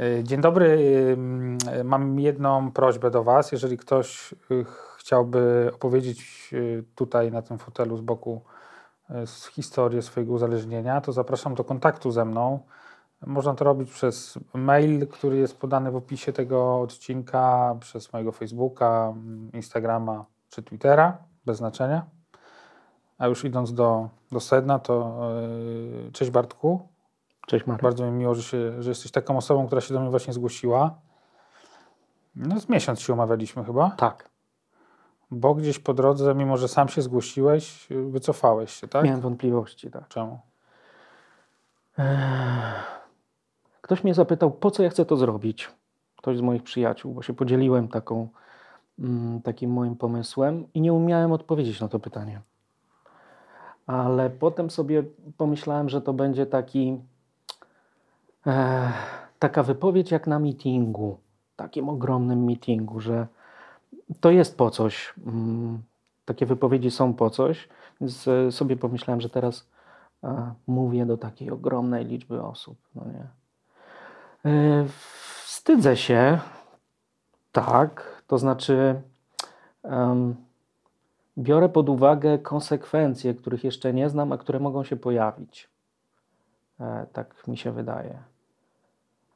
E, dzień dobry. E, mam jedną prośbę do Was. Jeżeli ktoś e, chciałby opowiedzieć tutaj na tym fotelu z boku historię swojego uzależnienia, to zapraszam do kontaktu ze mną. Można to robić przez mail, który jest podany w opisie tego odcinka, przez mojego Facebooka, Instagrama czy Twittera, bez znaczenia. A już idąc do, do sedna, to yy, cześć Bartku. Cześć Marek. Bardzo mi miło, że, się, że jesteś taką osobą, która się do mnie właśnie zgłosiła. No z miesiąc się umawialiśmy chyba. Tak. Bo gdzieś po drodze, mimo że sam się zgłosiłeś, wycofałeś się, tak? Miałem wątpliwości, tak. Czemu? Ktoś mnie zapytał, po co ja chcę to zrobić. Ktoś z moich przyjaciół, bo się podzieliłem taką, mm, takim moim pomysłem i nie umiałem odpowiedzieć na to pytanie. Ale potem sobie pomyślałem, że to będzie taki taka wypowiedź jak na meetingu, takim ogromnym meetingu, że to jest po coś. Mm, takie wypowiedzi są po coś, więc e, sobie pomyślałem, że teraz mówię do takiej ogromnej liczby osób. No nie. E, wstydzę się, tak, to znaczy um, biorę pod uwagę konsekwencje, których jeszcze nie znam, a które mogą się pojawić. E, tak mi się wydaje.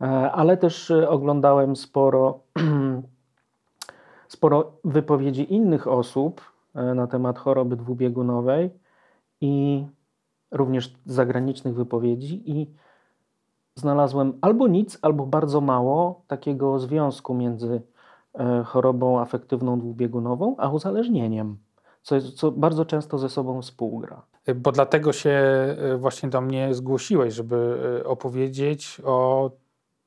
E, ale też e, oglądałem sporo, sporo wypowiedzi innych osób e, na temat choroby dwubiegunowej i również zagranicznych wypowiedzi i znalazłem albo nic, albo bardzo mało takiego związku między chorobą afektywną dwubiegunową a uzależnieniem, co, jest, co bardzo często ze sobą współgra. Bo dlatego się właśnie do mnie zgłosiłeś, żeby opowiedzieć o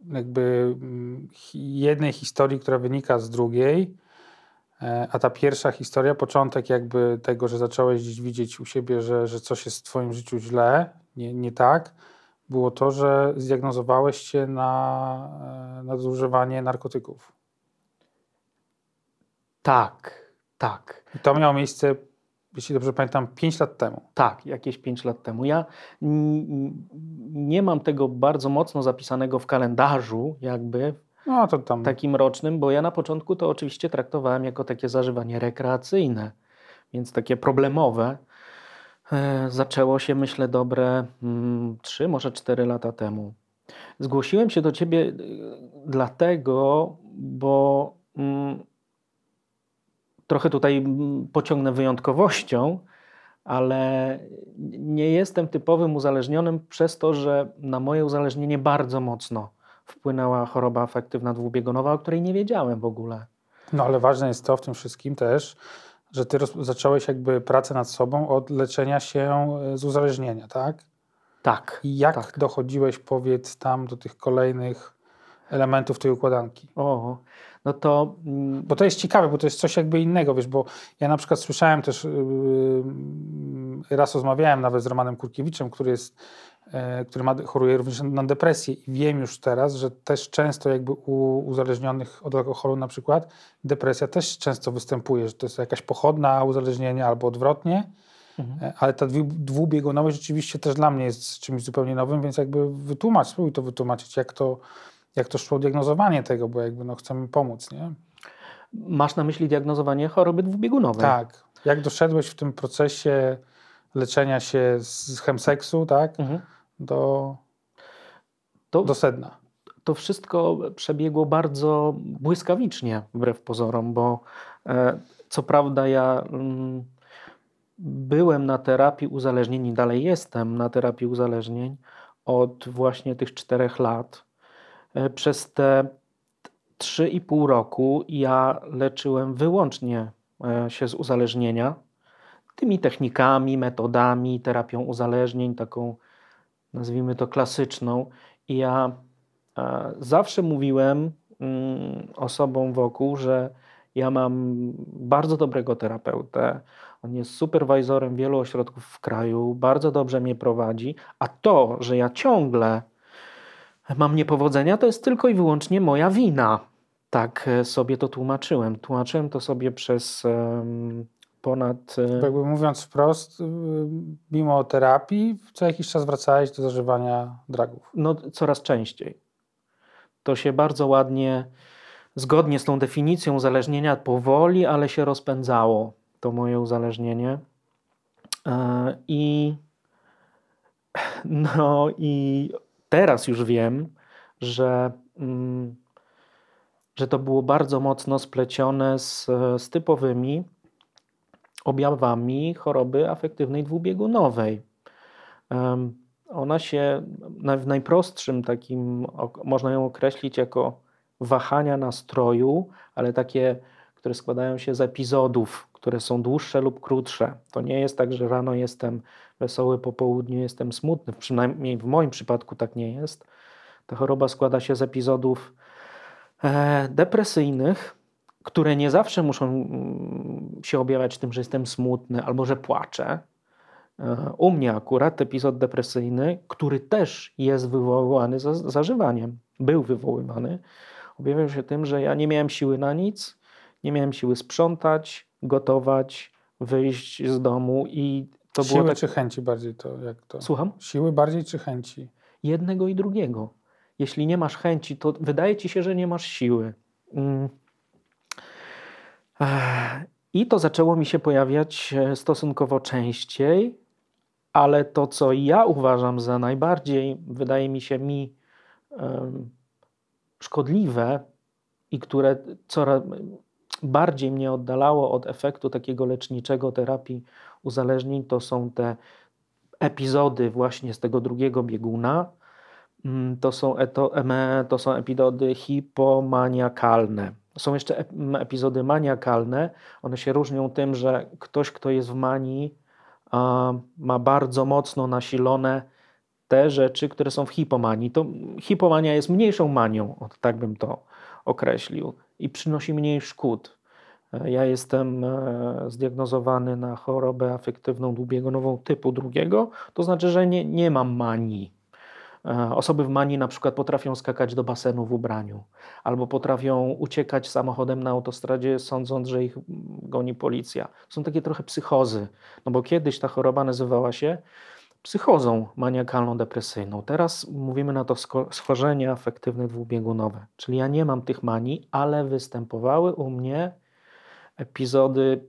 jakby mm, jednej historii, która wynika z drugiej, e, a ta pierwsza historia, początek jakby tego, że zacząłeś widzieć u siebie, że, że coś jest w twoim życiu źle, nie, nie tak, było to, że zdiagnozowałeś się na e, nadużywanie narkotyków. Tak, tak. I to miało miejsce jeśli dobrze pamiętam, 5 lat temu. Tak, jakieś 5 lat temu. Ja nie mam tego bardzo mocno zapisanego w kalendarzu, jakby no, to tam. takim rocznym, bo ja na początku to oczywiście traktowałem jako takie zażywanie rekreacyjne, więc takie problemowe. E, zaczęło się, myślę, dobre mm, 3, może 4 lata temu. Zgłosiłem się do ciebie e, dlatego, bo mm, trochę tutaj mm, pociągnę wyjątkowością, ale nie jestem typowym uzależnionym przez to, że na moje uzależnienie bardzo mocno wpłynęła choroba afektywna dwubiegunowa, o której nie wiedziałem w ogóle. No ale ważne jest to w tym wszystkim też, że ty zacząłeś jakby pracę nad sobą od leczenia się e, z uzależnienia, tak? Tak. I jak tak. dochodziłeś, powiedz, tam do tych kolejnych elementów tej układanki? O, no to... Mm, bo to jest ciekawe, bo to jest coś jakby innego, wiesz, bo ja na przykład słyszałem też, yy, raz rozmawiałem nawet z Romanem Kurkiewiczem, który jest, yy, który ma, choruje również na depresję i wiem już teraz, że też często jakby u uzależnionych od alkoholu na przykład depresja też często występuje, że to jest jakaś pochodna uzależnienia albo odwrotnie, Mhm. E, ale ta dwubiegunowość rzeczywiście też dla mnie jest czymś zupełnie nowym, więc jakby wytłumacz, spróbuj to wytłumaczyć, jak to, jak to szło diagnozowanie tego, bo jakby no chcemy pomóc, nie? Masz na myśli diagnozowanie choroby dwubiegunowej? Tak. Jak doszedłeś w tym procesie leczenia się z chemseksu, tak, mhm. do, to, do sedna? To wszystko przebiegło bardzo błyskawicznie, wbrew pozorom, bo e, co prawda ja mm, byłem na terapii uzależnień i dalej jestem na terapii uzależnień od właśnie tych czterech lat przez te 3,5 roku ja leczyłem wyłącznie e, się z uzależnienia. Tymi technikami, metodami, terapią uzależnień, taką nazwijmy to klasyczną. I ja e, zawsze mówiłem mm, osobom wokół, że ja mam bardzo dobrego terapeutę, on jest superwajzorem wielu ośrodków w kraju, bardzo dobrze mnie prowadzi, a to, że ja ciągle mam niepowodzenia, to jest tylko i wyłącznie moja wina. Tak e, sobie to tłumaczyłem. Tłumaczyłem to sobie przez ponad. E, jakby mówiąc wprost, y, mimo terapii, co jakiś czas wracałeś do zażywania dragów. No, coraz częściej. To się bardzo ładnie, zgodnie z tą definicją uzależnienia, powoli, ale się rozpędzało to moje uzależnienie. E, I no i teraz już wiem, że, mm, że to było bardzo mocno splecione z, z typowymi objawami choroby afektywnej dwubiegunowej. Ona się w najprostszym takim, można ją określić jako wahania nastroju, ale takie, które składają się z epizodów, które są dłuższe lub krótsze. To nie jest tak, że rano jestem wesoły, po południu jestem smutny. Przynajmniej w moim przypadku tak nie jest. Ta choroba składa się z epizodów e, depresyjnych, które nie zawsze muszą mm, się objawiać tym, że jestem smutny albo że płaczę. E, u mnie akurat epizod depresyjny, który też jest wywoływany za, zażywaniem, był wywoływany, objawiał się tym, że ja nie miałem siły na nic, nie miałem siły sprzątać, gotować, wyjść z domu i to Siły było tak... czy chęci bardziej to jak to? Słucham? Siły bardziej czy chęci? Jednego i drugiego. Jeśli nie masz chęci, to wydaje ci się, że nie masz siły. Mm. I to zaczęło mi się pojawiać e, stosunkowo częściej, ale to, co ja uważam za najbardziej, wydaje mi się mi um, szkodliwe i które coraz bardziej mnie oddalało od efektu takiego leczniczego terapii uzależnień, to są te epizody właśnie z tego drugiego bieguna. Mm, to są, eto, to są epizody hipomaniakalne. Są jeszcze epizody maniakalne. One się różnią tym, że ktoś, kto jest w manii, ma bardzo mocno nasilone te rzeczy, które są w hipomanii. To hipomania jest mniejszą manią, tak bym to określił i przynosi mniej szkód. Ja jestem e, zdiagnozowany na chorobę afektywną dwubiegunową typu drugiego, to znaczy, że nie, nie mam manii. E, osoby w manii na przykład potrafią skakać do basenu w ubraniu, albo potrafią uciekać samochodem na autostradzie, sądząc, że ich goni policja. Są takie trochę psychozy, no bo kiedyś ta choroba nazywała się psychozą maniakalną-depresyjną. Teraz mówimy na to schorzenie afektywne dwubiegunowe, czyli ja nie mam tych manii, ale występowały u mnie epizody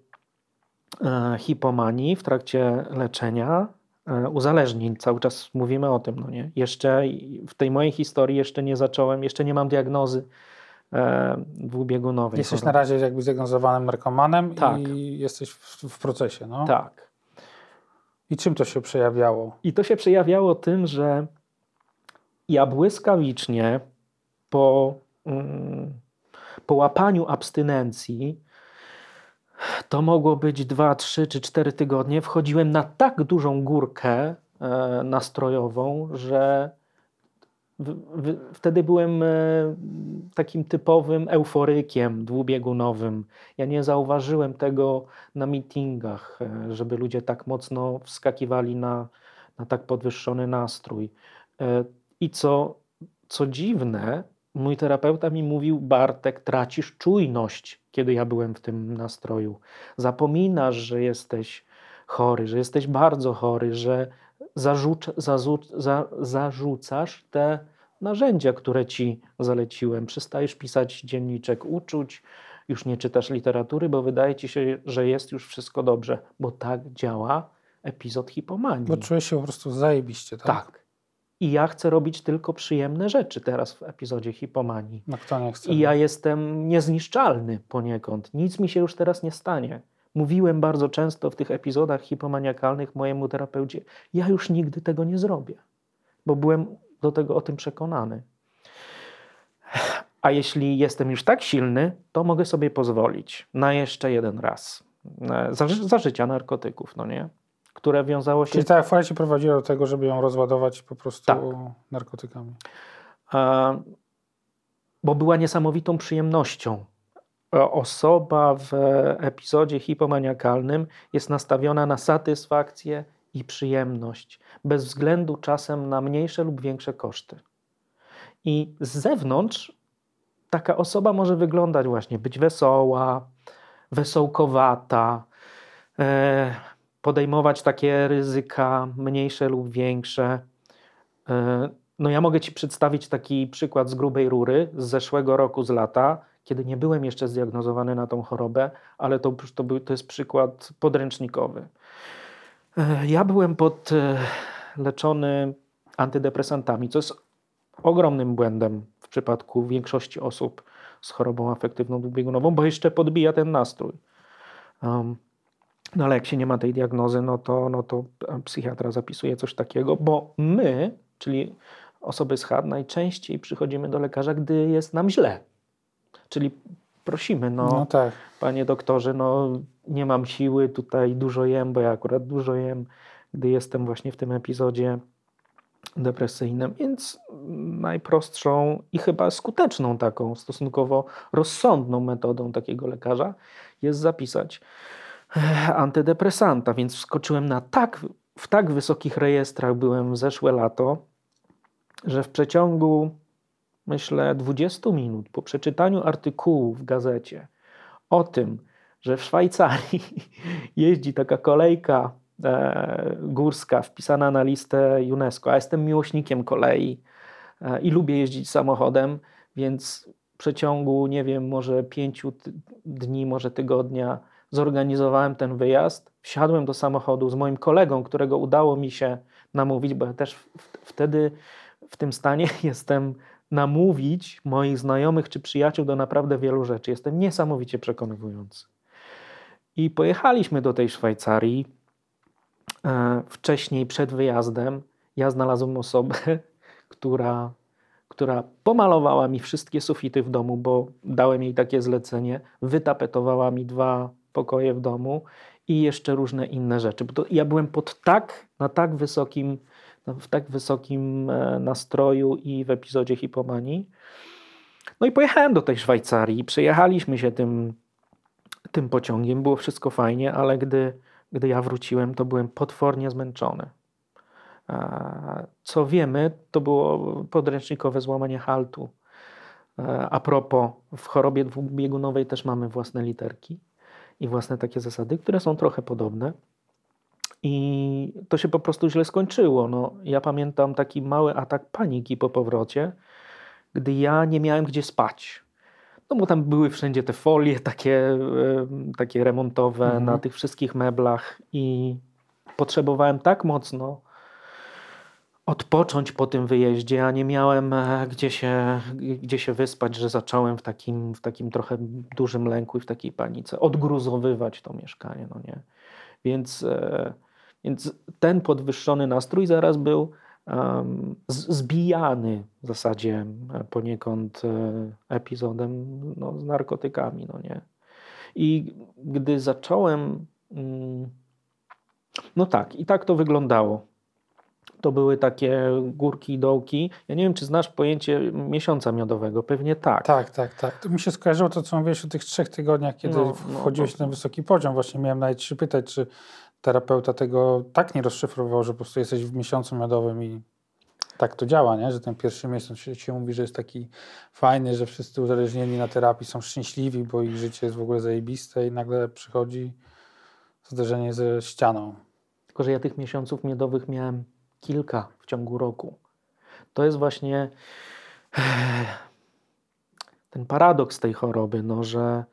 e, hipomanii w trakcie leczenia e, uzależnień. Cały czas mówimy o tym, no nie? Jeszcze w tej mojej historii jeszcze nie zacząłem, jeszcze nie mam diagnozy e, dwubiegunowej. Jesteś na razie jakby zdiagnozowanym narkomanem tak. i jesteś w, w procesie, no? Tak. I czym to się przejawiało? I to się przejawiało tym, że ja błyskawicznie po, mm, po łapaniu abstynencji, to mogło być dwa, trzy czy cztery tygodnie, wchodziłem na tak dużą górkę e, nastrojową, że wtedy byłem e, takim typowym euforykiem dwubiegunowym. Ja nie zauważyłem tego na meetingach, e, żeby ludzie tak mocno wskakiwali na, na tak podwyższony nastrój. E, I co, co dziwne, mój terapeuta mi mówił: Bartek, tracisz czujność, kiedy ja byłem w tym nastroju. Zapominasz, że jesteś chory, że jesteś bardzo chory, że zarzuc, zarzuc, za, zarzucasz te narzędzia, które ci zaleciłem. Przestajesz pisać dzienniczek uczuć, już nie czytasz literatury, bo wydaje ci się, że jest już wszystko dobrze, bo tak działa epizod hipomanii. Bo czujesz się po prostu zajebiście, tak? Tak. I ja chcę robić tylko przyjemne rzeczy teraz w epizodzie hipomanii. No kto nie chce? I ja jestem niezniszczalny poniekąd. Nic mi się już teraz nie stanie. Mówiłem bardzo często w tych epizodach hipomaniakalnych mojemu terapeucie, ja już nigdy tego nie zrobię, bo byłem do tego o tym przekonany. A jeśli jestem już tak silny, to mogę sobie pozwolić na jeszcze jeden raz. Za, za życia narkotyków, no nie? Które wiązało się. Czyli ta euforia cię prowadziła do tego, żeby ją rozładować po prostu tak. narkotykami. A, bo była niesamowitą przyjemnością. Osoba w epizodzie hipomaniakalnym jest nastawiona na satysfakcję i przyjemność, bez względu czasem na mniejsze lub większe koszty. I z zewnątrz taka osoba może wyglądać właśnie, być wesoła, wesołkowata, e, podejmować takie ryzyka, mniejsze lub większe. E, no ja mogę Ci przedstawić taki przykład z grubej rury z zeszłego roku, z lata, kiedy nie byłem jeszcze zdiagnozowany na tą chorobę, ale to, to, był, to jest przykład podręcznikowy. E, ja byłem podleczony antydepresantami, co jest ogromnym błędem w przypadku większości osób z chorobą afektywną dwubiegunową, bo jeszcze podbija ten nastrój. Um, no ale jak się nie ma tej diagnozy, no to, no to psychiatra zapisuje coś takiego, bo my, czyli osoby z HAD, najczęściej przychodzimy do lekarza, gdy jest nam źle. Czyli prosimy, no, no tak. panie doktorze, no nie mam siły, tutaj dużo jem, bo ja akurat dużo jem, gdy jestem właśnie w tym epizodzie depresyjnym, więc najprostszą i chyba skuteczną taką, stosunkowo rozsądną metodą takiego lekarza jest zapisać e, antydepresanta, więc wskoczyłem na tak, w tak wysokich rejestrach byłem zeszłe lato, że w przeciągu myślę 20 minut po przeczytaniu artykułu w gazecie o tym, że w Szwajcarii jeździ taka kolejka e, górska wpisana na listę UNESCO, a jestem miłośnikiem kolei e, i lubię jeździć samochodem, więc w przeciągu, nie wiem, może pięciu dni, może tygodnia zorganizowałem ten wyjazd. Wsiadłem do samochodu z moim kolegą, którego udało mi się namówić, bo ja też wtedy w tym stanie jestem namówić moich znajomych czy przyjaciół do naprawdę wielu rzeczy. Jestem niesamowicie przekonywujący. I pojechaliśmy do tej Szwajcarii. E, wcześniej, przed wyjazdem, ja znalazłem osobę, która, która pomalowała mi wszystkie sufity w domu, bo dałem jej takie zlecenie, wytapetowała mi dwa pokoje w domu i jeszcze różne inne rzeczy. Bo ja byłem pod tak, na tak wysokim w tak wysokim e, nastroju i w epizodzie hipomanii. No i pojechałem do tej Szwajcarii, przejechaliśmy się tym, tym pociągiem, było wszystko fajnie, ale gdy, gdy ja wróciłem, to byłem potwornie zmęczony. Co wiemy, to było podręcznikowe złamanie haltu. E, a propos, w chorobie dwubiegunowej też mamy własne literki i własne takie zasady, które są trochę podobne. I to się po prostu źle skończyło. No, ja pamiętam taki mały atak paniki po powrocie, gdy ja nie miałem gdzie spać. No bo tam były wszędzie te folie takie, takie remontowe mhm. na tych wszystkich meblach i potrzebowałem tak mocno odpocząć po tym wyjeździe, a nie miałem e, gdzie się, gdzie się wyspać, że zacząłem w takim, w takim trochę dużym lęku i w takiej panice odgruzowywać to mieszkanie. No nie? Więc e, więc ten podwyższony nastrój zaraz był um, zbijany w zasadzie poniekąd e, epizodem no, z narkotykami. No nie? I gdy zacząłem. Mm, no tak, i tak to wyglądało. To były takie górki i dołki. Ja nie wiem, czy znasz pojęcie miesiąca miodowego. Pewnie tak. Tak, tak, tak. To mi się skojarzyło to, co mówiłeś o tych trzech tygodniach, kiedy no, no, wchodziłeś na wysoki poziom. Właśnie miałem nawet się pytać, czy terapeuta tego tak nie rozszyfrował, że po prostu jesteś w miesiącu miodowym i tak to działa, nie? że ten pierwszy miesiąc się, się mówi, że jest taki fajny, że wszyscy uzależnieni na terapii są szczęśliwi, bo ich życie jest w ogóle zajebiste i nagle przychodzi zderzenie ze ścianą. Tylko, że ja tych miesiąców miodowych miałem kilka w ciągu roku. To jest właśnie ten paradoks tej choroby, no, że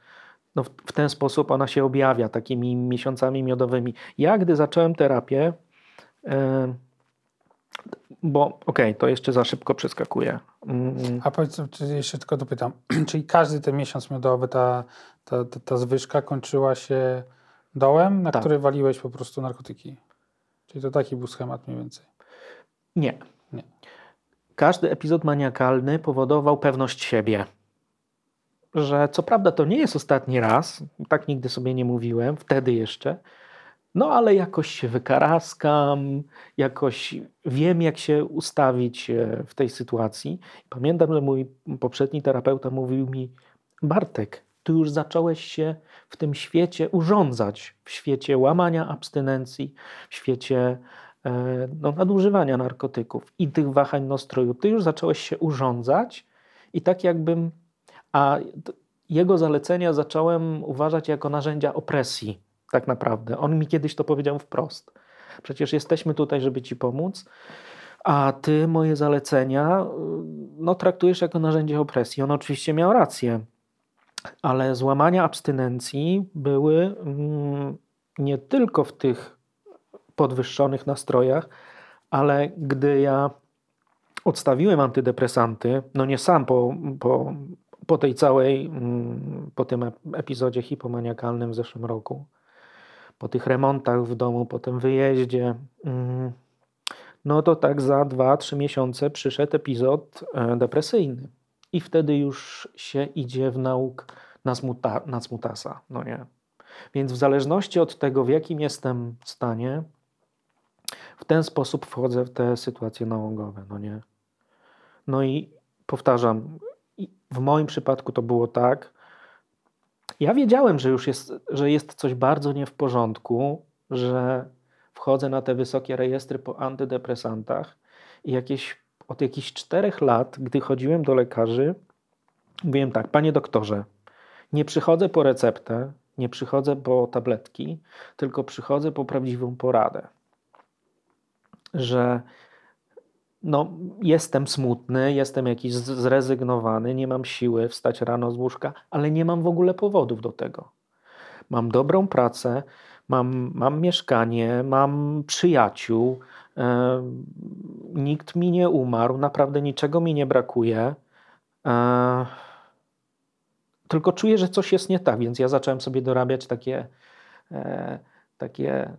no w, w ten sposób ona się objawia takimi miesiącami miodowymi. Ja, gdy zacząłem terapię, yy, bo okej, okay, to jeszcze za szybko przeskakuję. Mm. A powiedz, jeszcze tylko dopytam, czyli każdy ten miesiąc miodowy, ta, ta, ta, ta zwyżka kończyła się dołem, na tak. który waliłeś po prostu narkotyki? Czyli to taki był schemat mniej więcej? Nie. Nie. Każdy epizod maniakalny powodował pewność siebie że co prawda to nie jest ostatni raz, tak nigdy sobie nie mówiłem, wtedy jeszcze, No ale jakoś się wykaraskam, jakoś wiem, jak się ustawić e, w tej sytuacji. Pamiętam, że mój poprzedni terapeuta mówił mi: Bartek, ty już zacząłeś się w tym świecie urządzać, w świecie łamania abstynencji, w świecie e, no, nadużywania narkotyków i tych wahań nastroju. Ty już zacząłeś się urządzać i tak jakbym. A jego zalecenia zacząłem uważać jako narzędzia opresji, tak naprawdę. On mi kiedyś to powiedział wprost. Przecież jesteśmy tutaj, żeby ci pomóc, a ty moje zalecenia no, traktujesz jako narzędzie opresji. On oczywiście miał rację, ale złamania abstynencji były mm, nie tylko w tych podwyższonych nastrojach, ale gdy ja odstawiłem antydepresanty, no nie sam po, po po tej całej, mm, po tym epizodzie hipomaniakalnym w zeszłym roku, po tych remontach w domu, po tym wyjeździe, mm, no to tak za dwa, trzy miesiące przyszedł epizod e, depresyjny. I wtedy już się idzie w nauk na, smuta, na smutasa, no nie. Więc w zależności od tego, w jakim jestem stanie, w ten sposób wchodzę w te sytuacje nałogowe, no nie. No i powtarzam, w moim przypadku to było tak. Ja wiedziałem, że już jest, że jest coś bardzo nie w porządku, że wchodzę na te wysokie rejestry po antydepresantach i jakieś, od jakichś czterech lat, gdy chodziłem do lekarzy, mówiłem tak, panie doktorze, nie przychodzę po receptę, nie przychodzę po tabletki, tylko przychodzę po prawdziwą poradę. Że no, jestem smutny, jestem jakiś zrezygnowany, nie mam siły wstać rano z łóżka, ale nie mam w ogóle powodów do tego. Mam dobrą pracę, mam, mam mieszkanie, mam przyjaciół, nikt mi nie umarł, naprawdę niczego mi nie brakuje. E, tylko czuję, że coś jest nie tak, więc ja zacząłem sobie dorabiać takie, e, takie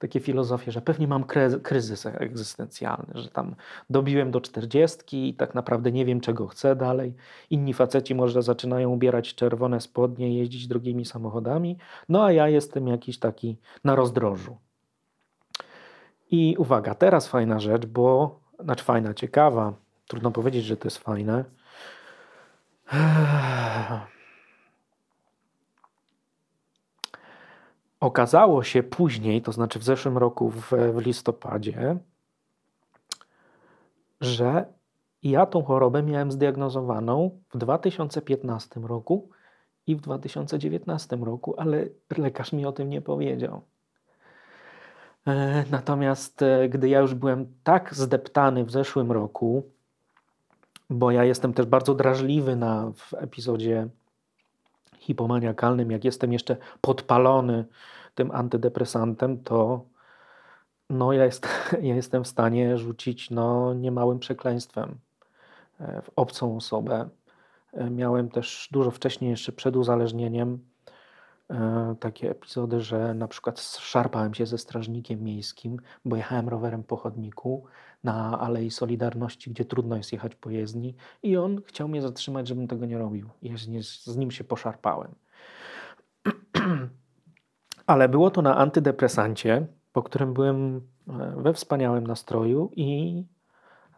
takie filozofie, że pewnie mam kryzys egzystencjalny, że tam dobiłem do czterdziestki i tak naprawdę nie wiem, czego chcę dalej. Inni faceci może zaczynają ubierać czerwone spodnie, jeździć drogimi samochodami, no a ja jestem jakiś taki na rozdrożu. I uwaga, teraz fajna rzecz, bo, znaczy fajna, ciekawa, trudno powiedzieć, że to jest fajne. Okazało się później, to znaczy w zeszłym roku w, w listopadzie, że ja tą chorobę miałem zdiagnozowaną w 2015 roku i w 2019 roku, ale lekarz mi o tym nie powiedział. E, natomiast e, gdy ja już byłem tak zdeptany w zeszłym roku, bo ja jestem też bardzo drażliwy na, w epizodzie hipomaniakalnym, jak jestem jeszcze podpalony tym antydepresantem, to no ja, jest, ja jestem w stanie rzucić no, niemałym przekleństwem e, w obcą osobę. E, miałem też dużo wcześniej, jeszcze przed uzależnieniem, e, takie epizody, że na przykład szarpałem się ze strażnikiem miejskim, bo jechałem rowerem po chodniku na Alei Solidarności, gdzie trudno jest jechać po jezdni i on chciał mnie zatrzymać, żebym tego nie robił. I z nim się poszarpałem. Ale było to na antydepresancie, po którym byłem e, we wspaniałym nastroju i,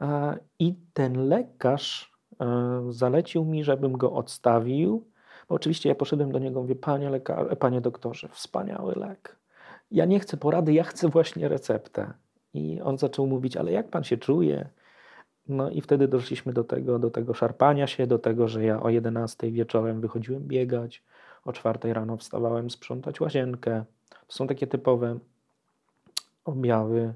e, i ten lekarz e, zalecił mi, żebym go odstawił. Bo oczywiście ja poszedłem do niego mówię, panie, lekar- panie doktorze, wspaniały lek. Ja nie chcę porady, ja chcę właśnie receptę. I on zaczął mówić, ale jak pan się czuje? No i wtedy doszliśmy do tego, do tego szarpania się, do tego, że ja o 11 wieczorem wychodziłem biegać, o 4 rano wstawałem sprzątać łazienkę. To są takie typowe objawy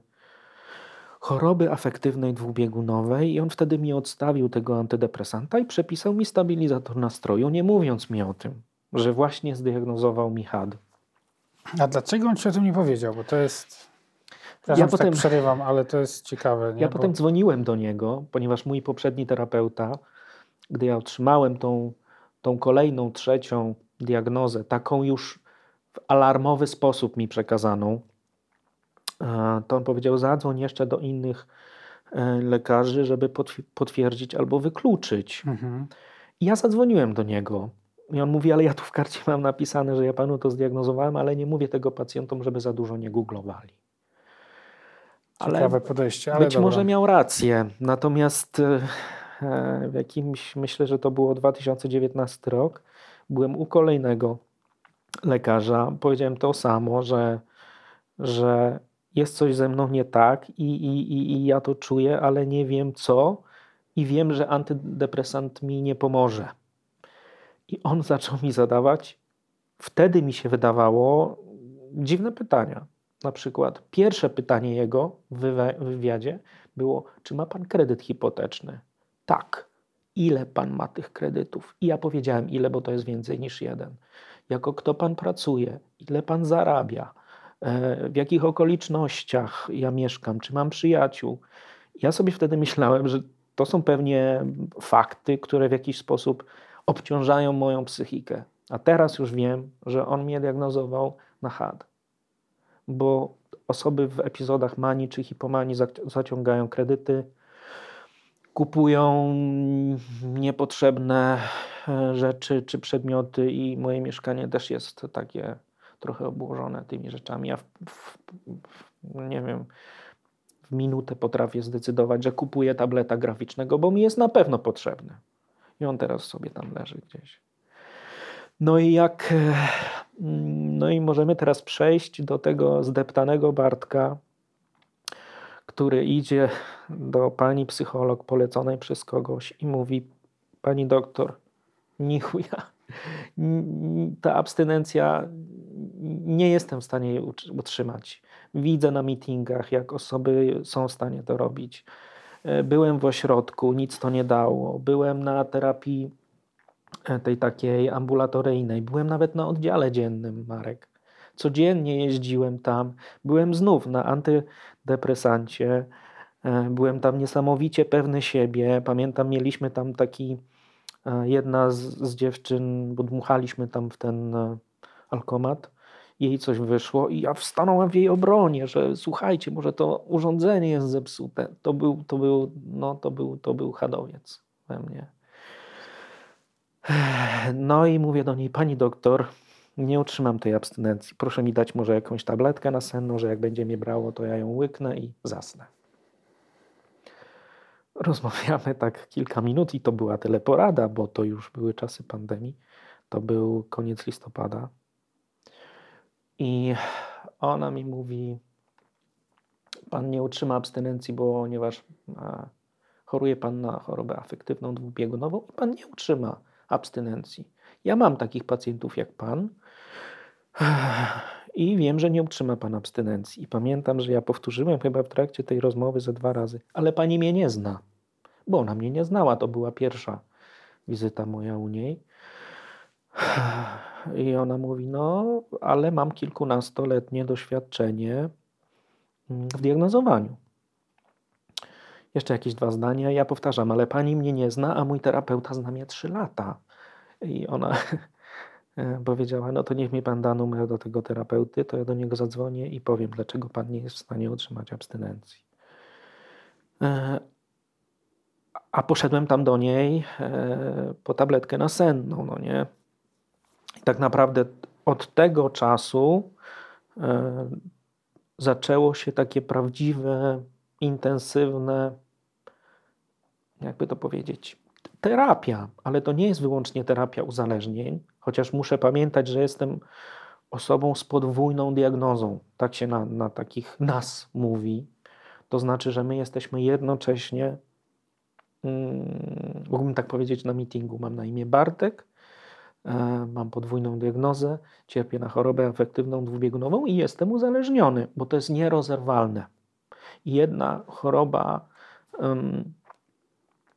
choroby afektywnej dwubiegunowej i on wtedy mi odstawił tego antydepresanta i przepisał mi stabilizator nastroju, nie mówiąc mi o tym, że właśnie zdiagnozował mi HAD. A dlaczego on ci o tym nie powiedział? Bo to jest ja tak potem tak przerywam, ale to jest ciekawe. Nie? Ja Bo... potem dzwoniłem do niego, ponieważ mój poprzedni terapeuta, gdy ja otrzymałem tą, tą kolejną, trzecią diagnozę, taką już w alarmowy sposób mi przekazaną, to on powiedział: zadzwoń jeszcze do innych e, lekarzy, żeby potwierdzić albo wykluczyć. Mhm. I ja zadzwoniłem do niego I on mówi, ale ja tu w karcie mam napisane, że ja panu to zdiagnozowałem, ale nie mówię tego pacjentom, żeby za dużo nie googlowali. Ale Ciekawe podejście, ale Być dobra. może miał rację. Natomiast e, w jakimś, myślę, że to było 2019 rok, byłem u kolejnego lekarza. Powiedziałem to samo, że, że jest coś ze mną nie tak i, i, i, i ja to czuję, ale nie wiem co i wiem, że antydepresant mi nie pomoże. I on zaczął mi zadawać, wtedy mi się wydawało, dziwne pytania. Na przykład pierwsze pytanie jego w wywiadzie było, czy ma pan kredyt hipoteczny? Tak. Ile pan ma tych kredytów? I ja powiedziałem ile, bo to jest więcej niż jeden. Jako kto pan pracuje? Ile pan zarabia? E, w jakich okolicznościach ja mieszkam? Czy mam przyjaciół? Ja sobie wtedy myślałem, że to są pewnie fakty, które w jakiś sposób obciążają moją psychikę. A teraz już wiem, że on mnie diagnozował na HAD. Bo osoby w epizodach manii czy hipomanii zaciągają kredyty, kupują niepotrzebne e, rzeczy czy przedmioty, i moje mieszkanie też jest takie trochę obłożone tymi rzeczami. Ja w, w, nie wiem, w minutę potrafię zdecydować, że kupuję tableta graficznego, bo mi jest na pewno potrzebny. I on teraz sobie tam leży gdzieś. No i jak. E, no i możemy teraz przejść do tego zdeptanego Bartka, który idzie do pani psycholog poleconej przez kogoś i mówi: Pani doktor, nichuja, ta abstynencja nie jestem w stanie jej utrzymać. Widzę na meetingach, jak osoby są w stanie to robić. E, byłem w ośrodku, nic to nie dało. Byłem na terapii tej takiej ambulatoryjnej. Byłem nawet na oddziale dziennym, Marek. Codziennie jeździłem tam. Byłem znów na antydepresancie. E, byłem tam niesamowicie pewny siebie. Pamiętam, mieliśmy tam taki, jedna z, z dziewczyn, bo dmuchaliśmy tam w ten alkomat jej coś wyszło i ja wstanąłem w jej obronie, że słuchajcie, może to urządzenie jest zepsute. To był, to był, no, to był, to był hadowiec we mnie. No i mówię do niej, pani doktor, nie utrzymam tej abstynencji. Proszę mi dać może jakąś tabletkę na senną, że jak będzie mnie brało, to ja ją łyknę i zasnę. Rozmawiamy tak kilka minut i to była teleporada, bo to już były czasy pandemii. To był koniec listopada. I ona mi mówi: Pan nie utrzyma abstynencji, ponieważ choruje pan na chorobę afektywną dwubiegunową i pan nie utrzyma abstynencji. Ja mam takich pacjentów jak pan i wiem, że nie utrzyma pan abstynencji. I pamiętam, że ja powtórzyłem chyba w trakcie tej rozmowy ze dwa razy, ale pani mnie nie zna, bo ona mnie nie znała. To była pierwsza wizyta moja u niej. I ona mówi, no, ale mam kilkunastoletnie doświadczenie w diagnozowaniu. Jeszcze jakieś dwa zdania. Ja powtarzam, ale pani mnie nie zna, a mój terapeuta zna mnie trzy lata. I ona powiedziała, no to niech mi pan da numer do tego terapeuty, to ja do niego zadzwonię i powiem, dlaczego pan nie jest w stanie utrzymać abstynencji. E, a poszedłem tam do niej e, po tabletkę nasenną, no nie? tak naprawdę od tego czasu e, zaczęło się takie prawdziwe, intensywne, jakby to powiedzieć, terapia, ale to nie jest wyłącznie terapia uzależnień, chociaż muszę pamiętać, że jestem osobą z podwójną diagnozą. Tak się na, na takich nas mówi. To znaczy, że my jesteśmy jednocześnie, mm, mógłbym tak powiedzieć na meetingu, mam na imię Bartek, E, mam podwójną diagnozę, cierpię na chorobę afektywną dwubiegunową i jestem uzależniony, bo to jest nierozerwalne. Jedna choroba um,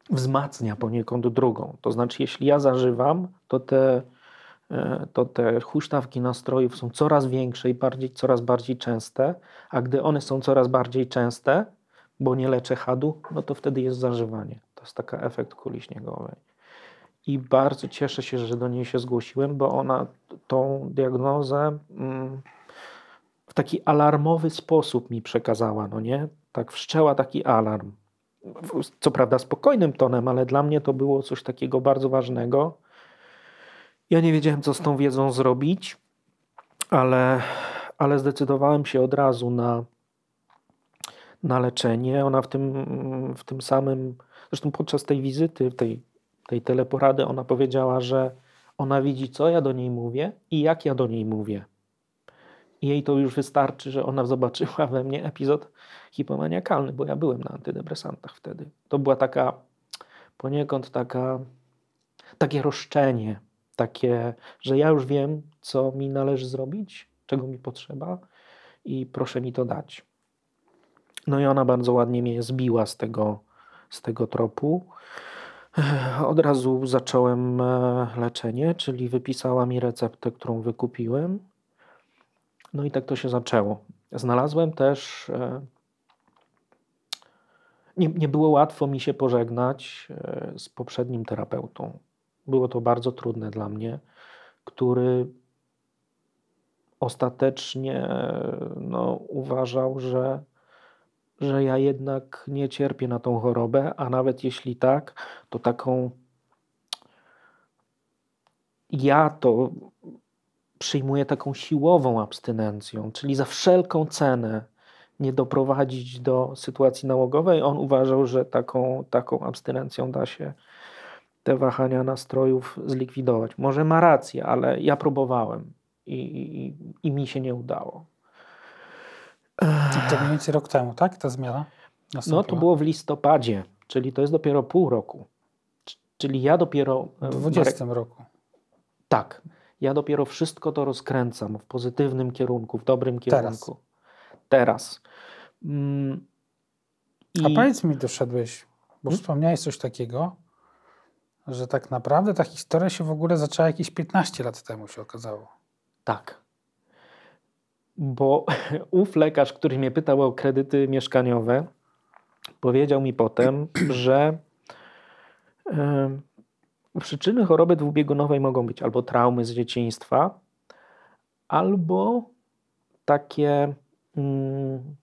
wzmacnia poniekąd drugą. To znaczy, jeśli ja zażywam, to te, e, to te huśtawki nastrojów są coraz większe i bardziej, coraz bardziej częste, a gdy one są coraz bardziej częste, bo nie leczę hadu, no to wtedy jest zażywanie. To jest taki efekt kuli śniegowej i bardzo cieszę się, że do niej się zgłosiłem, bo ona tą diagnozę mm, w taki alarmowy sposób mi przekazała, no nie? Tak wszczęła taki alarm. Co prawda spokojnym tonem, ale dla mnie to było coś takiego bardzo ważnego. Ja nie wiedziałem, co z tą wiedzą zrobić, ale, ale zdecydowałem się od razu na, na leczenie. Ona w tym, w tym samym, zresztą podczas tej wizyty, tej, tej teleporady, ona powiedziała, że ona widzi, co ja do niej mówię i jak ja do niej mówię. Jej to już wystarczy, że ona zobaczyła we mnie epizod hipomaniakalny, bo ja byłem na antydepresantach wtedy. To była taka poniekąd taka, takie roszczenie, takie, że ja już wiem, co mi należy zrobić, czego mi potrzeba i proszę mi to dać. No i ona bardzo ładnie mnie zbiła z tego, z tego tropu. Od razu zacząłem e, leczenie, czyli wypisała mi receptę, którą wykupiłem. No i tak to się zaczęło. Znalazłem też. E, nie, nie było łatwo mi się pożegnać e, z poprzednim terapeutą. Było to bardzo trudne dla mnie, który ostatecznie no, uważał, że, że ja jednak nie cierpię na tą chorobę, a nawet jeśli tak, to taką. Ja to przyjmuje taką siłową abstynencją, czyli za wszelką cenę nie doprowadzić do sytuacji nałogowej. On uważał, że taką, taką abstynencją da się te wahania nastrojów zlikwidować. Może ma rację, ale ja próbowałem i, i, i mi się nie udało. To mniej więcej rok temu, tak? Ta zmiana? Nastąpiła? No to było w listopadzie, czyli to jest dopiero pół roku. Czyli ja dopiero. W 20 roku. Tak. Ja dopiero wszystko to rozkręcam w pozytywnym kierunku, w dobrym kierunku. Teraz. Teraz. Mm, i... A powiedz mi, doszedłeś, bo hmm? wspomniałeś coś takiego, że tak naprawdę ta historia się w ogóle zaczęła jakieś 15 lat temu, się okazało. Tak. Bo ów lekarz, który mnie pytał o kredyty mieszkaniowe, powiedział mi potem, że. Yy, Przyczyny choroby dwubiegunowej mogą być albo traumy z dzieciństwa, albo takie, mm,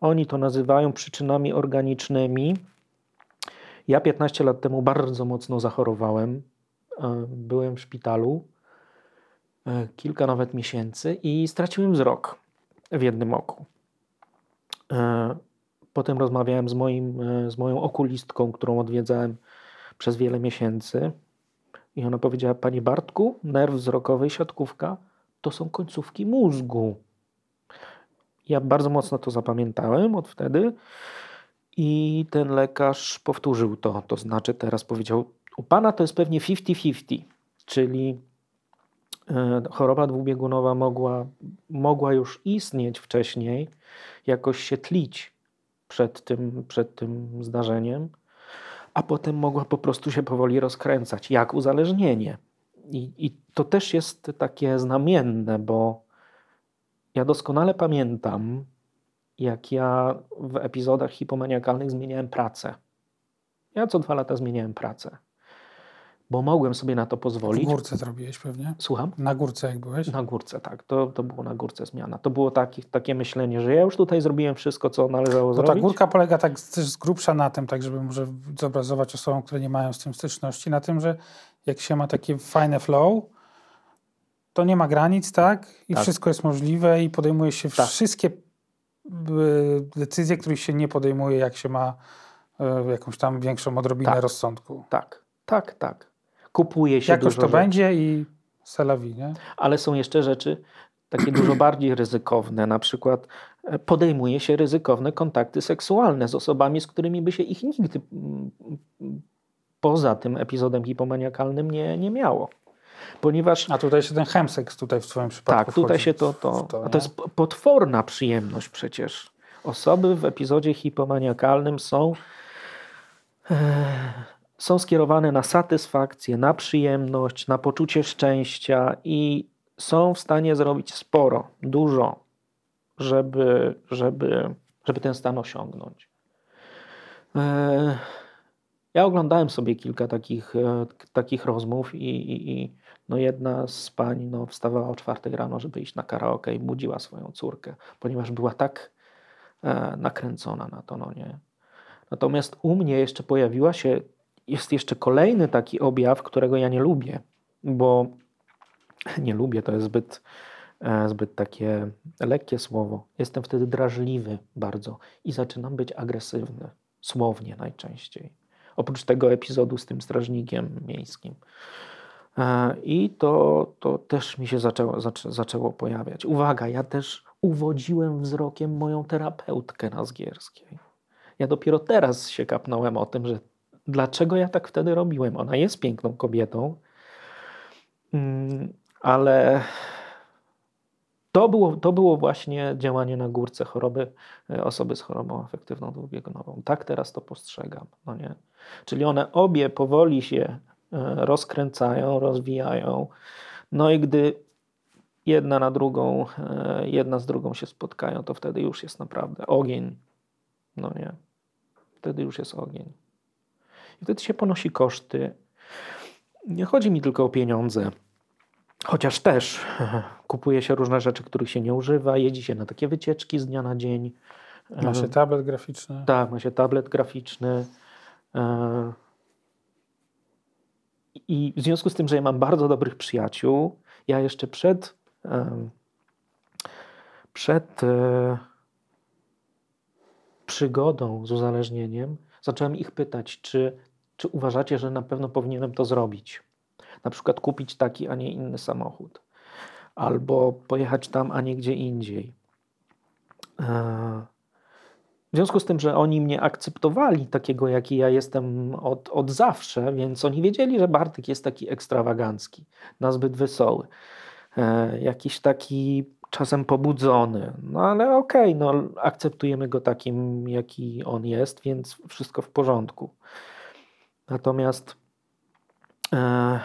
oni to nazywają przyczynami organicznymi. Ja 15 lat temu bardzo mocno zachorowałem. E, byłem w szpitalu e, kilka nawet miesięcy i straciłem wzrok w jednym oku. E, potem rozmawiałem z, moim, z moją okulistką, którą odwiedzałem przez wiele miesięcy. I ona powiedziała, panie Bartku, nerw wzrokowy, siatkówka to są końcówki mózgu. Ja bardzo mocno to zapamiętałem od wtedy i ten lekarz powtórzył to. To znaczy teraz powiedział, u pana to jest pewnie 50-50, czyli e, choroba dwubiegunowa mogła, mogła już istnieć wcześniej, jakoś się tlić przed tym, przed tym zdarzeniem a potem mogła po prostu się powoli rozkręcać, jak uzależnienie. I, I to też jest takie znamienne, bo ja doskonale pamiętam, jak ja w epizodach hipomaniakalnych zmieniałem pracę. Ja co dwa lata zmieniałem pracę bo mogłem sobie na to pozwolić. W górce to robiłeś pewnie? Słucham? Na górce jak byłeś? Na górce, tak. To, to było na górce zmiana. To było taki, takie myślenie, że ja już tutaj zrobiłem wszystko, co należało bo zrobić. ta górka polega tak też z grubsza na tym, tak żeby może zobrazować osobom, które nie mają z tym styczności, na tym, że jak się ma takie fajne flow, to nie ma granic, tak? I tak. wszystko jest możliwe i podejmuje się tak. wszystkie y, decyzje, których się nie podejmuje, jak się ma y, jakąś tam większą odrobinę tak. rozsądku. Tak, tak, tak kupuje się Jakoś dużo to rzeczy. będzie i selawi, nie? Ale są jeszcze rzeczy takie dużo bardziej ryzykowne. Na przykład e, podejmuje się ryzykowne kontakty seksualne z osobami, z którymi by się ich nigdy mm, poza tym epizodem hipomaniakalnym nie, nie miało. Ponieważ, a tutaj się ten chemseks tutaj w Twoim przypadku Tak, tutaj się to, to, to, to jest potworna przyjemność przecież. Osoby w epizodzie hipomaniakalnym są e, są skierowane na satysfakcję, na przyjemność, na poczucie szczęścia i są w stanie zrobić sporo, dużo, żeby, żeby, żeby ten stan osiągnąć. E, ja oglądałem sobie kilka takich, e, takich rozmów i, i, i, no jedna z pań no, wstawała o czwartej rano, żeby iść na karaoke i budziła swoją córkę, ponieważ była tak e, nakręcona na to. No nie. Natomiast u mnie jeszcze pojawiła się jest jeszcze kolejny taki objaw, którego ja nie lubię, bo nie lubię, to jest zbyt, e, zbyt takie lekkie słowo. Jestem wtedy drażliwy bardzo i zaczynam być agresywny, słownie najczęściej. Oprócz tego epizodu z tym strażnikiem miejskim. E, I to, to też mi się zaczęło, zaczę, zaczęło pojawiać. Uwaga, ja też uwodziłem wzrokiem moją terapeutkę na Zgierskiej. Ja dopiero teraz się kapnąłem o tym, że dlaczego ja tak wtedy robiłem. Ona jest piękną kobietą, mm, ale to było, to było właśnie działanie na górce choroby e, osoby z chorobą afektywną dwubiegunową. Tak teraz to postrzegam. No nie? Czyli one obie powoli się e, rozkręcają, rozwijają. No i gdy jedna na drugą, e, jedna z drugą się spotkają, to wtedy już jest naprawdę ogień. No nie. Wtedy już jest ogień. I wtedy się ponosi koszty. Nie chodzi mi tylko o pieniądze. Chociaż też kupuje się różne rzeczy, których się nie używa, jedzie się na takie wycieczki z dnia na dzień. Ma się tablet graficzny. Tak, ma się tablet graficzny. E, I w związku z tym, że ja mam bardzo dobrych przyjaciół, ja jeszcze przed przed e, przygodą z uzależnieniem zacząłem ich pytać, czy, czy uważacie, że na pewno powinienem to zrobić. Na przykład kupić taki, a nie inny samochód. Albo pojechać tam, a nie gdzie indziej. E, w związku z tym, że oni mnie akceptowali takiego, jaki ja jestem od, od zawsze, więc oni wiedzieli, że Bartek jest taki ekstrawagancki, nazbyt wesoły, e, jakiś taki czasem pobudzony. No ale okej, okay, no, akceptujemy go takim, jaki on jest, więc wszystko w porządku. Natomiast e,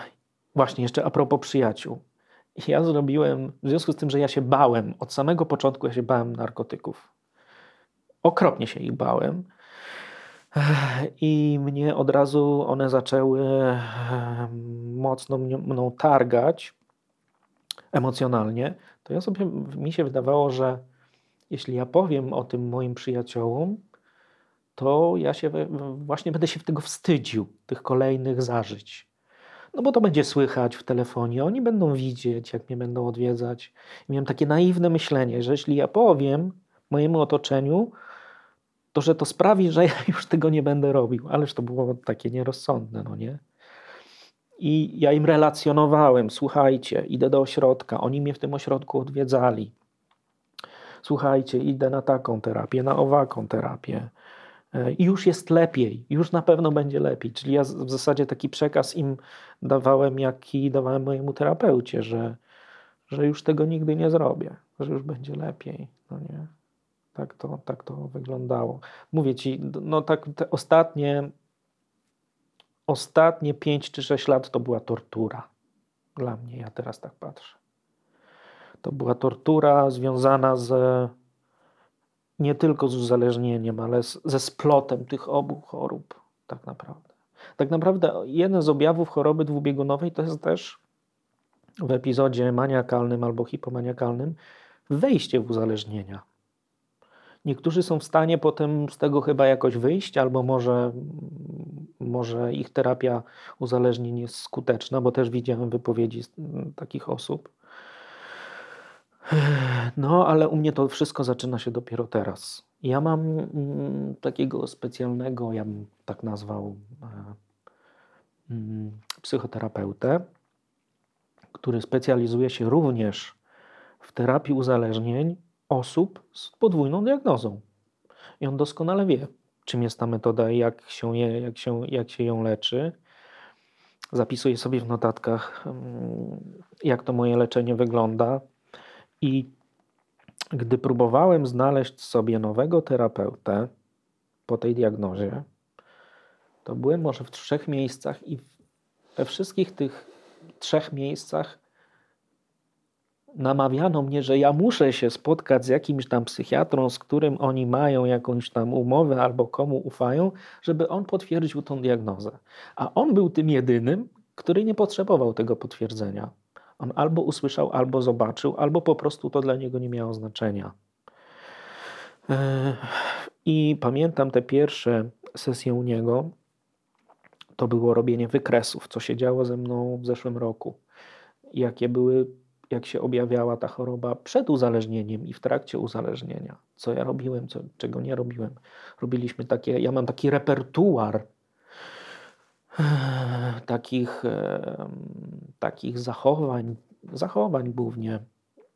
właśnie jeszcze a propos przyjaciół. Ja zrobiłem, w związku z tym, że ja się bałem, od samego początku ja się bałem narkotyków. Okropnie się ich bałem. I mnie od razu one zaczęły mocno mną targać emocjonalnie to ja sobie, mi się wydawało, że jeśli ja powiem o tym moim przyjaciołom, to ja się właśnie będę się tego wstydził, tych kolejnych zażyć. No bo to będzie słychać w telefonie, oni będą widzieć, jak mnie będą odwiedzać. I miałem takie naiwne myślenie, że jeśli ja powiem mojemu otoczeniu, to że to sprawi, że ja już tego nie będę robił. Ależ to było takie nierozsądne, no nie? I ja im relacjonowałem, słuchajcie, idę do ośrodka, oni mnie w tym ośrodku odwiedzali. Słuchajcie, idę na taką terapię, na owaką terapię. E, I już jest lepiej, już na pewno będzie lepiej. Czyli ja w zasadzie taki przekaz im dawałem, jaki dawałem mojemu terapeucie, że, że już tego nigdy nie zrobię, że już będzie lepiej. No nie? Tak to, tak to wyglądało. Mówię ci, no tak te ostatnie ostatnie 5 czy 6 lat to była tortura. Dla mnie, ja teraz tak patrzę. To była tortura związana z nie tylko z uzależnieniem, ale z, ze splotem tych obu chorób, tak naprawdę. Tak naprawdę jeden z objawów choroby dwubiegunowej to jest też w epizodzie maniakalnym albo hipomaniakalnym wejście w uzależnienia. Niektórzy są w stanie potem z tego chyba jakoś wyjść, albo może, może ich terapia uzależnień jest skuteczna, bo też widziałem wypowiedzi takich osób. No, ale u mnie to wszystko zaczyna się dopiero teraz. Ja mam mm, takiego specjalnego, ja bym tak nazwał, e, mm, psychoterapeutę, który specjalizuje się również w terapii uzależnień osób z podwójną diagnozą. I on doskonale wie, czym jest ta metoda jak się, je, jak się, jak się ją leczy. Zapisuje sobie w notatkach, mm, jak to moje leczenie wygląda. I gdy próbowałem znaleźć sobie nowego terapeutę po tej diagnozie, to byłem może w trzech miejscach i we wszystkich tych trzech miejscach namawiano mnie, że ja muszę się spotkać z jakimś tam psychiatrą, z którym oni mają jakąś tam umowę albo komu ufają, żeby on potwierdził tą diagnozę. A on był tym jedynym, który nie potrzebował tego potwierdzenia. On albo usłyszał, albo zobaczył, albo po prostu to dla niego nie miało znaczenia. I pamiętam te pierwsze sesje u niego. To było robienie wykresów, co się działo ze mną w zeszłym roku. jakie były, jak się objawiała ta choroba przed uzależnieniem i w trakcie uzależnienia. Co ja robiłem, co, czego nie robiłem. Robiliśmy takie, ja mam taki repertuar takich, takich zachowań, zachowań głównie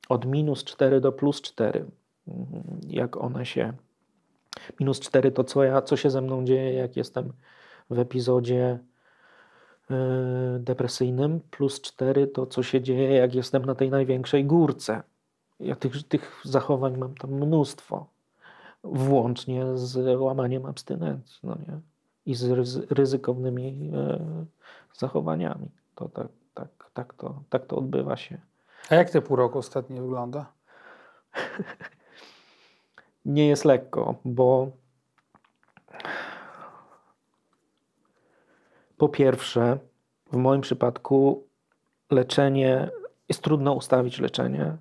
od minus 4 do plus 4. Jak one się. Minus 4 to co, ja, co się ze mną dzieje, jak jestem w epizodzie e, depresyjnym, plus 4 to co się dzieje, jak jestem na tej największej górce. Ja tych, tych zachowań mam tam mnóstwo, włącznie z łamaniem abstynencji. No nie? i z ryzykownymi e, zachowaniami. To tak, tak, tak, to, tak to odbywa się. A jak te pół roku ostatnie wygląda? Nie jest lekko, bo po pierwsze, w moim przypadku leczenie jest trudno ustawić leczenie.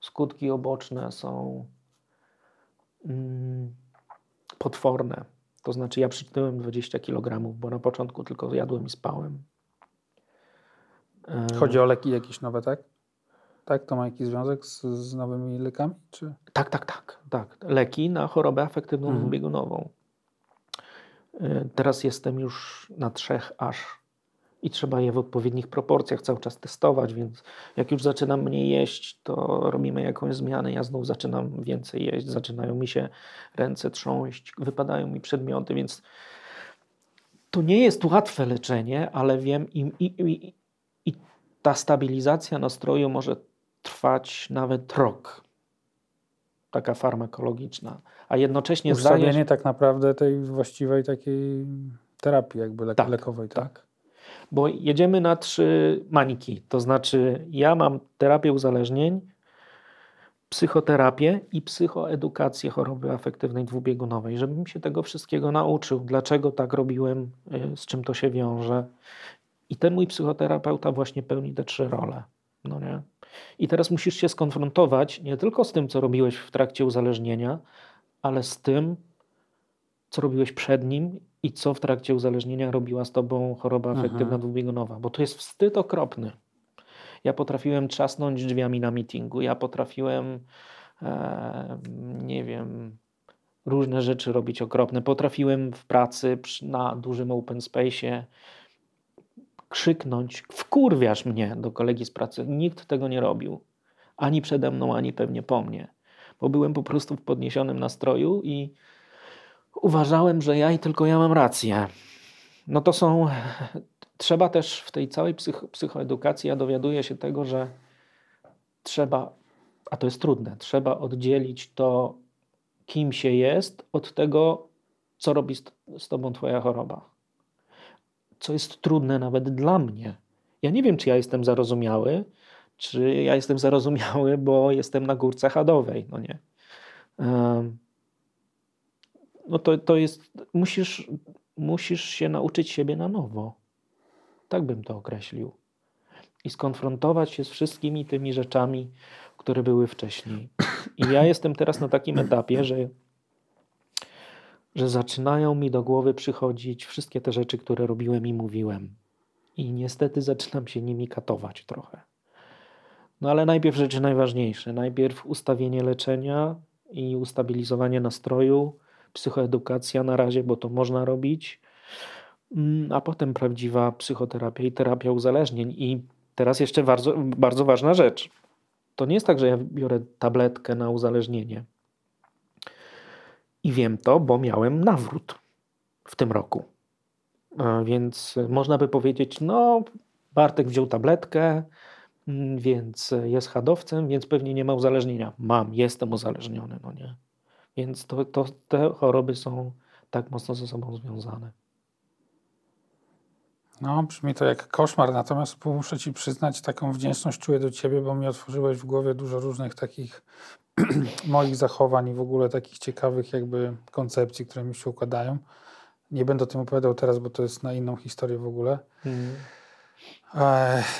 Skutki oboczne są mm, potworne to znaczy ja przytyłem 20 kg, bo na początku tylko jadłem i spałem. E, Chodzi o leki jakieś nowe, tak? Tak? To ma jakiś związek z, z nowymi lekami? Czy? Tak, tak, tak, tak. Leki na chorobę afektywną mhm. biegunową. E, teraz jestem już na trzech aż i trzeba je w odpowiednich proporcjach cały czas testować, więc jak już zaczynam mniej jeść, to robimy jakąś zmianę. Ja znów zaczynam więcej jeść, zaczynają mi się ręce trząść, wypadają mi przedmioty, więc to nie jest łatwe leczenie, ale wiem i, i, i, i ta stabilizacja nastroju może trwać nawet rok. Taka farmakologiczna. A jednocześnie Ustawienie zdajesz... tak naprawdę tej właściwej takiej terapii jakby lek tak, lekowej. tak. tak bo jedziemy na trzy maniki. To znaczy, ja mam terapię uzależnień, psychoterapię i psychoedukację choroby afektywnej dwubiegunowej, żebym się tego wszystkiego nauczył, dlaczego tak robiłem, y, z czym to się wiąże. I ten mój psychoterapeuta właśnie pełni te trzy role. No nie? I teraz musisz się skonfrontować nie tylko z tym, co robiłeś w trakcie uzależnienia, ale z tym, co robiłeś przed nim i co w trakcie uzależnienia robiła z tobą choroba afektywna dwubiegunowa, bo to jest wstyd okropny. Ja potrafiłem trzasnąć drzwiami na meetingu, ja potrafiłem, e, nie wiem, różne rzeczy robić okropne. Potrafiłem w pracy na dużym open space'ie krzyknąć, wkurwiasz mnie do kolegi z pracy. Nikt tego nie robił. Ani przede mną, ani pewnie po mnie. Bo byłem po prostu w podniesionym nastroju i uważałem, że ja i tylko ja mam rację. No to są. Trzeba też w tej całej psych psychoedukacji, ja dowiaduję się tego, że trzeba, a to jest trudne, trzeba oddzielić to, kim się jest, od tego, co robi z, z tobą twoja choroba. Co jest trudne nawet dla mnie. Ja nie wiem, czy ja jestem zarozumiały, czy ja jestem zarozumiały, bo jestem na górce chadowej. No nie. No to, to jest, musisz, musisz się nauczyć siebie na nowo. Tak bym to określił. I skonfrontować się z wszystkimi tymi rzeczami, które były wcześniej. I ja jestem teraz na takim etapie, że, że zaczynają mi do głowy przychodzić wszystkie te rzeczy, które robiłem i mówiłem. I niestety zaczynam się nimi katować trochę. No ale najpierw rzeczy najważniejsze. Najpierw ustawienie leczenia i ustabilizowanie nastroju, psychoedukacja na razie, bo to można robić, mm, a potem prawdziwa psychoterapia i terapia uzależnień. I teraz jeszcze bardzo, bardzo ważna rzecz. To nie jest tak, że ja biorę tabletkę na uzależnienie. I wiem to, bo miałem nawrót w tym roku. Więc można by powiedzieć, no, Bartek wziął tabletkę, więc jest hadowcem, więc pewnie nie ma uzależnienia. Mam, jestem uzależniony, no nie. Więc to, to, te choroby są tak mocno ze sobą związane. No, brzmi to jak koszmar, natomiast muszę Ci przyznać, taką wdzięczność czuję do Ciebie, bo mi otworzyłeś w głowie dużo różnych takich moich zachowań i w ogóle takich ciekawych jakby koncepcji, które mi się układają. Nie będę o tym opowiadał teraz, bo to jest na inną historię w ogóle. Mm.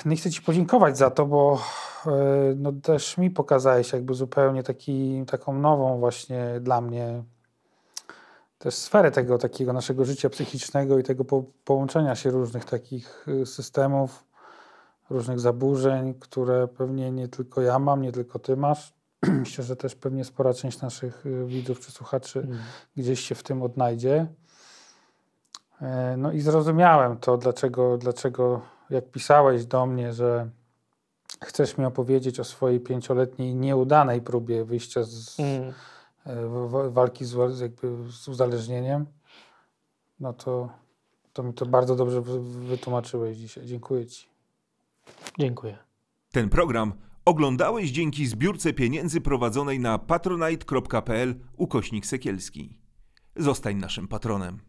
Nie chcę Ci podziękować za to, bo e, no, też mi pokazałeś jakby zupełnie taki, taką nową właśnie dla mnie też sferę tego takiego naszego życia psychicznego i tego po, połączenia się różnych takich y, systemów. różnych zaburzeń, które pewnie nie tylko ja mam, nie tylko ty masz. Myślę, że też pewnie spora część naszych y, widzów czy słuchaczy Mm. gdzieś się w tym odnajdzie. E, No i zrozumiałem to, dlaczego, dlaczego jak pisałeś do mnie, że chcesz mi opowiedzieć o swojej pięcioletniej nieudanej próbie wyjścia z Mm. e, walki z, jakby z uzależnieniem, no to, to mi to bardzo dobrze wy- wytłumaczyłeś dzisiaj. Dziękuję Ci. Dziękuję. Ten program oglądałeś dzięki zbiórce pieniędzy prowadzonej na patronite.pl ukośnik sekielski. Zostań naszym patronem.